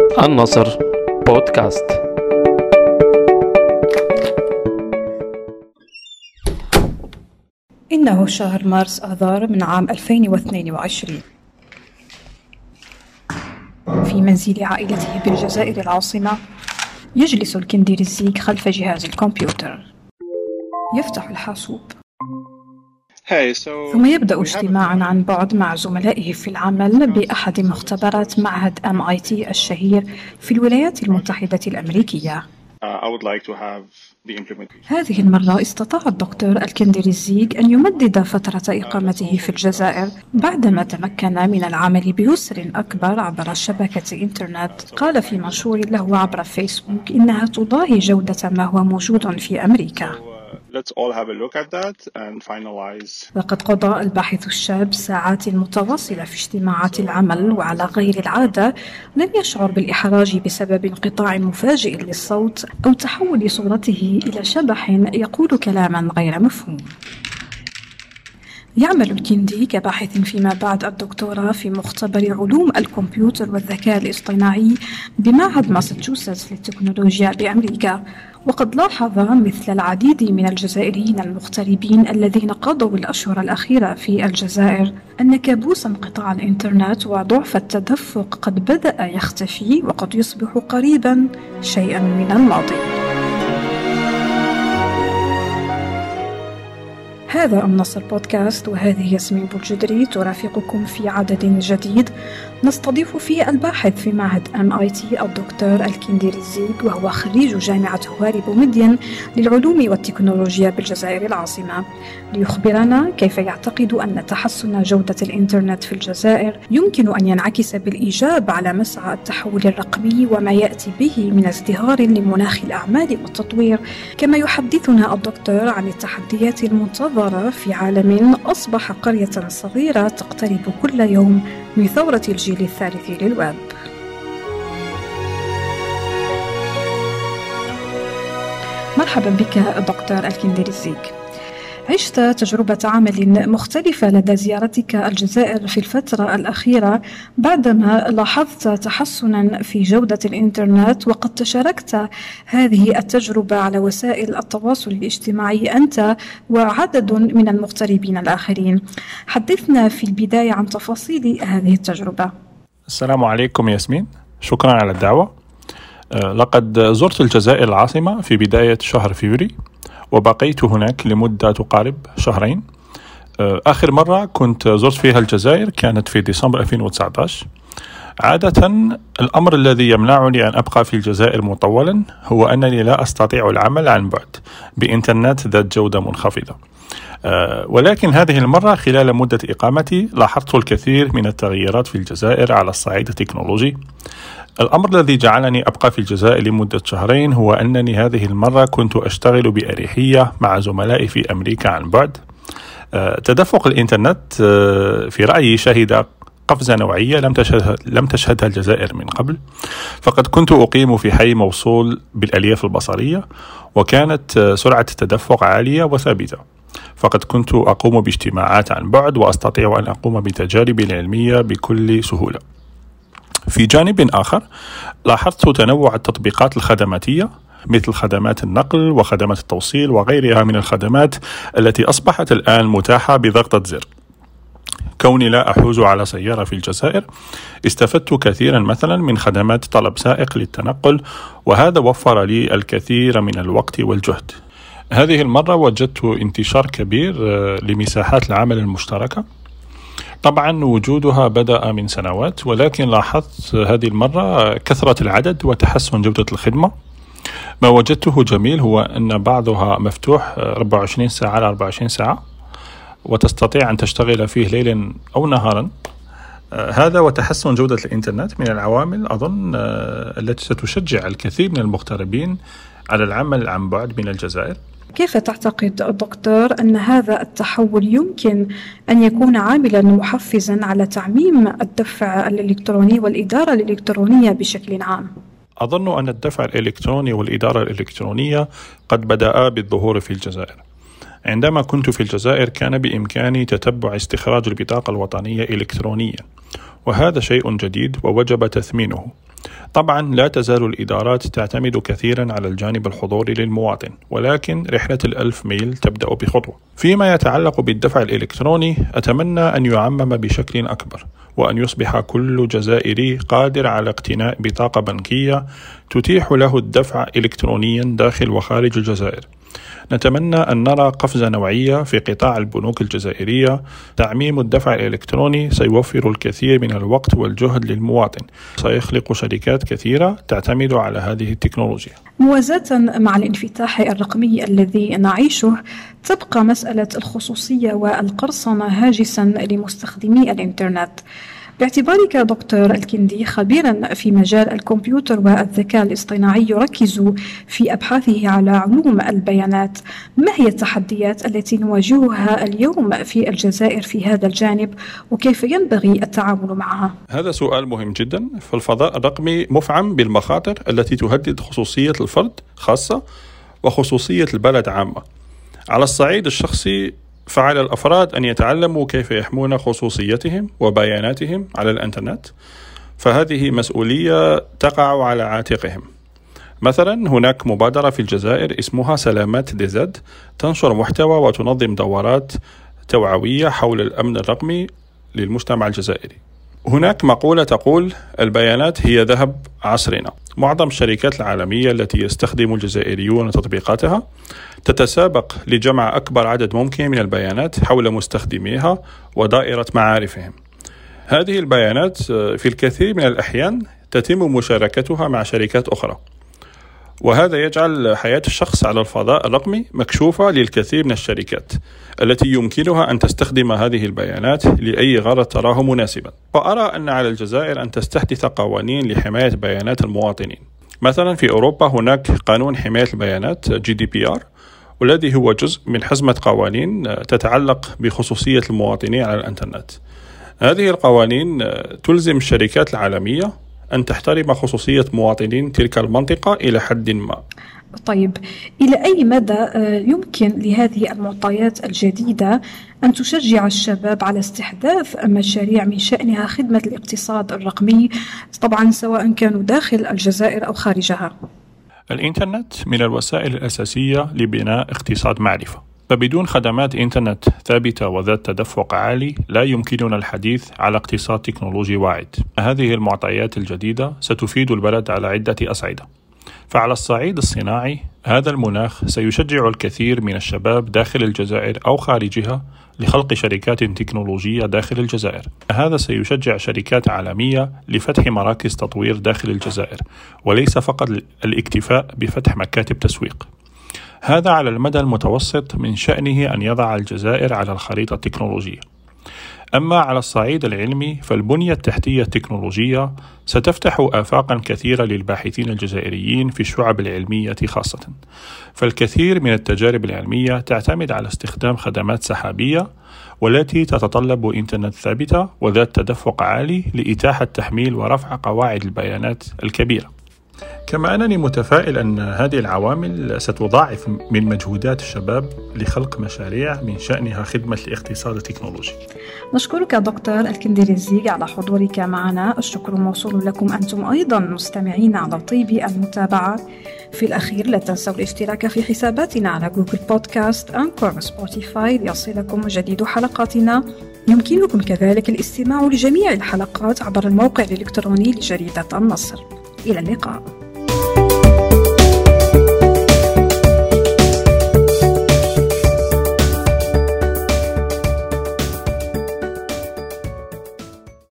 النصر بودكاست. إنه شهر مارس آذار من عام 2022 في منزل عائلته بالجزائر العاصمة يجلس الكنديرزيك خلف جهاز الكمبيوتر. يفتح الحاسوب. ثم يبدأ اجتماعا عن بعد مع زملائه في العمل بأحد مختبرات معهد MIT الشهير في الولايات المتحدة الأمريكية. Uh, هذه المرة استطاع الدكتور الكندريزيج أن يمدد فترة إقامته في الجزائر بعدما تمكن من العمل بيسر أكبر عبر شبكة إنترنت. قال في منشور له عبر فيسبوك إنها تضاهي جودة ما هو موجود في أمريكا. Let's all have a look at that and finalize. لقد قضى الباحث الشاب ساعات متواصلة في اجتماعات العمل وعلى غير العادة لم يشعر بالإحراج بسبب انقطاع مفاجئ للصوت أو تحول صورته إلى شبح يقول كلاما غير مفهوم. يعمل الكندي كباحث فيما بعد الدكتوراه في مختبر علوم الكمبيوتر والذكاء الاصطناعي بمعهد ماساتشوستس للتكنولوجيا بأمريكا. وقد لاحظ مثل العديد من الجزائريين المغتربين الذين قضوا الأشهر الأخيرة في الجزائر أن كابوس انقطاع الإنترنت وضعف التدفق قد بدأ يختفي وقد يصبح قريبا شيئا من الماضي. هذا النصر بودكاست وهذه ياسمين بوجدري ترافقكم في عدد جديد. نستضيف فيه الباحث في معهد MIT الدكتور الكنديريزيك وهو خريج جامعة هواري بومدين للعلوم والتكنولوجيا بالجزائر العاصمة. ليخبرنا كيف يعتقد أن تحسن جودة الإنترنت في الجزائر يمكن أن ينعكس بالإيجاب على مسعى التحول الرقمي وما يأتي به من ازدهار لمناخ الأعمال والتطوير كما يحدثنا الدكتور عن التحديات المنتظرة في عالم أصبح قرية صغيرة تقترب كل يوم من ثورة الجيل الثالث للويب. مرحبا بك دكتور الكندريزيك. عشت تجربة عمل مختلفة لدى زيارتك الجزائر في الفترة الأخيرة بعدما لاحظت تحسنا في جودة الإنترنت وقد تشاركت هذه التجربة على وسائل التواصل الاجتماعي أنت وعدد من المغتربين الآخرين. حدثنا في البداية عن تفاصيل هذه التجربة. السلام عليكم ياسمين. شكرا على الدعوة. أه، لقد زرت الجزائر العاصمة في بداية شهر فيفري وبقيت هناك لمدة تقارب شهرين. آه، آخر مرة كنت زرت فيها الجزائر كانت في ديسمبر 2019 عادة الأمر الذي يمنعني أن أبقى في الجزائر مطولا هو أنني لا أستطيع العمل عن بعد بإنترنت ذات جودة منخفضة. آه، ولكن هذه المرة خلال مدة إقامتي لاحظت الكثير من التغييرات في الجزائر على الصعيد التكنولوجي. الأمر الذي جعلني أبقى في الجزائر لمدة شهرين هو أنني هذه المرة كنت أشتغل بأريحية مع زملائي في أمريكا عن بعد. آه، تدفق الإنترنت آه، في رأيي شهد قفزة نوعية لم تشهد لم تشهدها الجزائر من قبل. فقد كنت أقيم في حي موصول بالألياف البصرية وكانت آه، سرعة التدفق عالية وثابتة. فقد كنت أقوم باجتماعات عن بعد وأستطيع أن أقوم بتجاربي العلمية بكل سهولة. في جانب آخر لاحظت تنوع التطبيقات الخدماتية مثل خدمات النقل وخدمات التوصيل وغيرها من الخدمات التي أصبحت الآن متاحة بضغطة زر. كوني لا أحوز على سيارة في الجزائر استفدت كثيرا مثلا من خدمات طلب سائق للتنقل وهذا وفر لي الكثير من الوقت والجهد. هذه المرة وجدت انتشار كبير آه، لمساحات العمل المشتركة. طبعا وجودها بدأ من سنوات ولكن لاحظت هذه المرة كثرة العدد وتحسن جودة الخدمة. ما وجدته جميل هو أن بعضها مفتوح 24 ساعة على 24 ساعة وتستطيع أن تشتغل فيه ليلا أو نهارا. هذا وتحسن جودة الإنترنت من العوامل أظن التي ستشجع الكثير من المغتربين على العمل عن بعد من الجزائر. كيف تعتقد دكتور أن هذا التحول يمكن أن يكون عاملا محفزا على تعميم الدفع الإلكتروني والإدارة الإلكترونية بشكل عام؟ أظن أن الدفع الإلكتروني والإدارة الإلكترونية قد بدأ بالظهور في الجزائر عندما كنت في الجزائر كان بإمكاني تتبع استخراج البطاقة الوطنية إلكترونيا وهذا شيء جديد ووجب تثمينه. طبعا لا تزال الإدارات تعتمد كثيرا على الجانب الحضوري للمواطن ولكن رحلة الألف ميل تبدأ بخطوة. فيما يتعلق بالدفع الإلكتروني أتمنى أن يعمم بشكل أكبر وأن يصبح كل جزائري قادر على اقتناء بطاقة بنكية تتيح له الدفع إلكترونيا داخل وخارج الجزائر. نتمنى أن نرى قفزة نوعية في قطاع البنوك الجزائرية. تعميم الدفع الإلكتروني سيوفر الكثير من الوقت والجهد للمواطن. سيخلق شركات كثيرة تعتمد على هذه التكنولوجيا. موازاة مع الانفتاح الرقمي الذي نعيشه تبقى مسألة الخصوصية والقرصنة هاجسا لمستخدمي الإنترنت. باعتبارك دكتور الكندي خبيرا في مجال الكمبيوتر والذكاء الاصطناعي يركز في أبحاثه على علوم البيانات. ما هي التحديات التي نواجهها اليوم في الجزائر في هذا الجانب وكيف ينبغي التعامل معها؟ هذا سؤال مهم جدا. فالفضاء الرقمي مفعم بالمخاطر التي تهدد خصوصية الفرد خاصة وخصوصية البلد عامة. على الصعيد الشخصي فعلى الأفراد أن يتعلموا كيف يحمون خصوصيتهم وبياناتهم على الإنترنت فهذه مسؤولية تقع على عاتقهم. مثلا هناك مبادرة في الجزائر اسمها سلامات ديزاد تنشر محتوى وتنظم دورات توعوية حول الأمن الرقمي للمجتمع الجزائري. هناك مقولة تقول البيانات هي ذهب عصرنا. معظم الشركات العالمية التي يستخدم الجزائريون تطبيقاتها تتسابق لجمع أكبر عدد ممكن من البيانات حول مستخدميها ودائرة معارفهم. هذه البيانات آه، في الكثير من الأحيان تتم مشاركتها مع شركات أخرى. وهذا يجعل حياة الشخص على الفضاء الرقمي مكشوفة للكثير من الشركات التي يمكنها أن تستخدم هذه البيانات لأي غرض تراه مناسبا. وأرى أن على الجزائر أن تستحدث قوانين لحماية بيانات المواطنين. مثلا في أوروبا هناك قانون حماية البيانات GDPR والذي هو جزء من حزمة قوانين تتعلق بخصوصية المواطنين على الإنترنت. هذه القوانين تلزم الشركات العالمية أن تحترم خصوصية مواطنين تلك المنطقة إلى حد ما. طيب إلى أي مدى آه، يمكن لهذه المعطيات الجديدة أن تشجع الشباب على استحداث مشاريع من شأنها خدمة الاقتصاد الرقمي طبعا سواء كانوا داخل الجزائر أو خارجها؟ الإنترنت من الوسائل الأساسية لبناء اقتصاد معرفة. فبدون خدمات إنترنت ثابتة وذات تدفق عالي لا يمكننا الحديث على اقتصاد تكنولوجي واعد. هذه المعطيات الجديدة ستفيد البلد على عدة أصعدة. فعلى الصعيد الصناعي هذا المناخ سيشجع الكثير من الشباب داخل الجزائر أو خارجها لخلق شركات تكنولوجية داخل الجزائر. هذا سيشجع شركات عالمية لفتح مراكز تطوير داخل الجزائر وليس فقط الاكتفاء بفتح مكاتب تسويق. هذا على المدى المتوسط من شأنه أن يضع الجزائر على الخريطة التكنولوجية. أما على الصعيد العلمي فالبنية التحتية التكنولوجية ستفتح آفاقا كثيرة للباحثين الجزائريين في الشعب العلمية خاصة. فالكثير من التجارب العلمية تعتمد على استخدام خدمات سحابية والتي تتطلب إنترنت ثابتة وذات تدفق عالي لإتاحة تحميل ورفع قواعد البيانات الكبيرة. كما أنني متفائل أن هذه العوامل ستضاعف من مجهودات الشباب لخلق مشاريع من شأنها خدمة الاقتصاد التكنولوجي نشكرك دكتور الكنديريزي على حضورك معنا. الشكر موصول لكم أنتم أيضا مستمعين على طيب المتابعة. في الأخير لا تنسوا الاشتراك في حساباتنا على جوجل بودكاست أنكور و سبوتيفاي ليصلكم جديد حلقاتنا. يمكنكم كذلك الاستماع لجميع الحلقات عبر الموقع الإلكتروني لجريدة النصر. إلى اللقاء.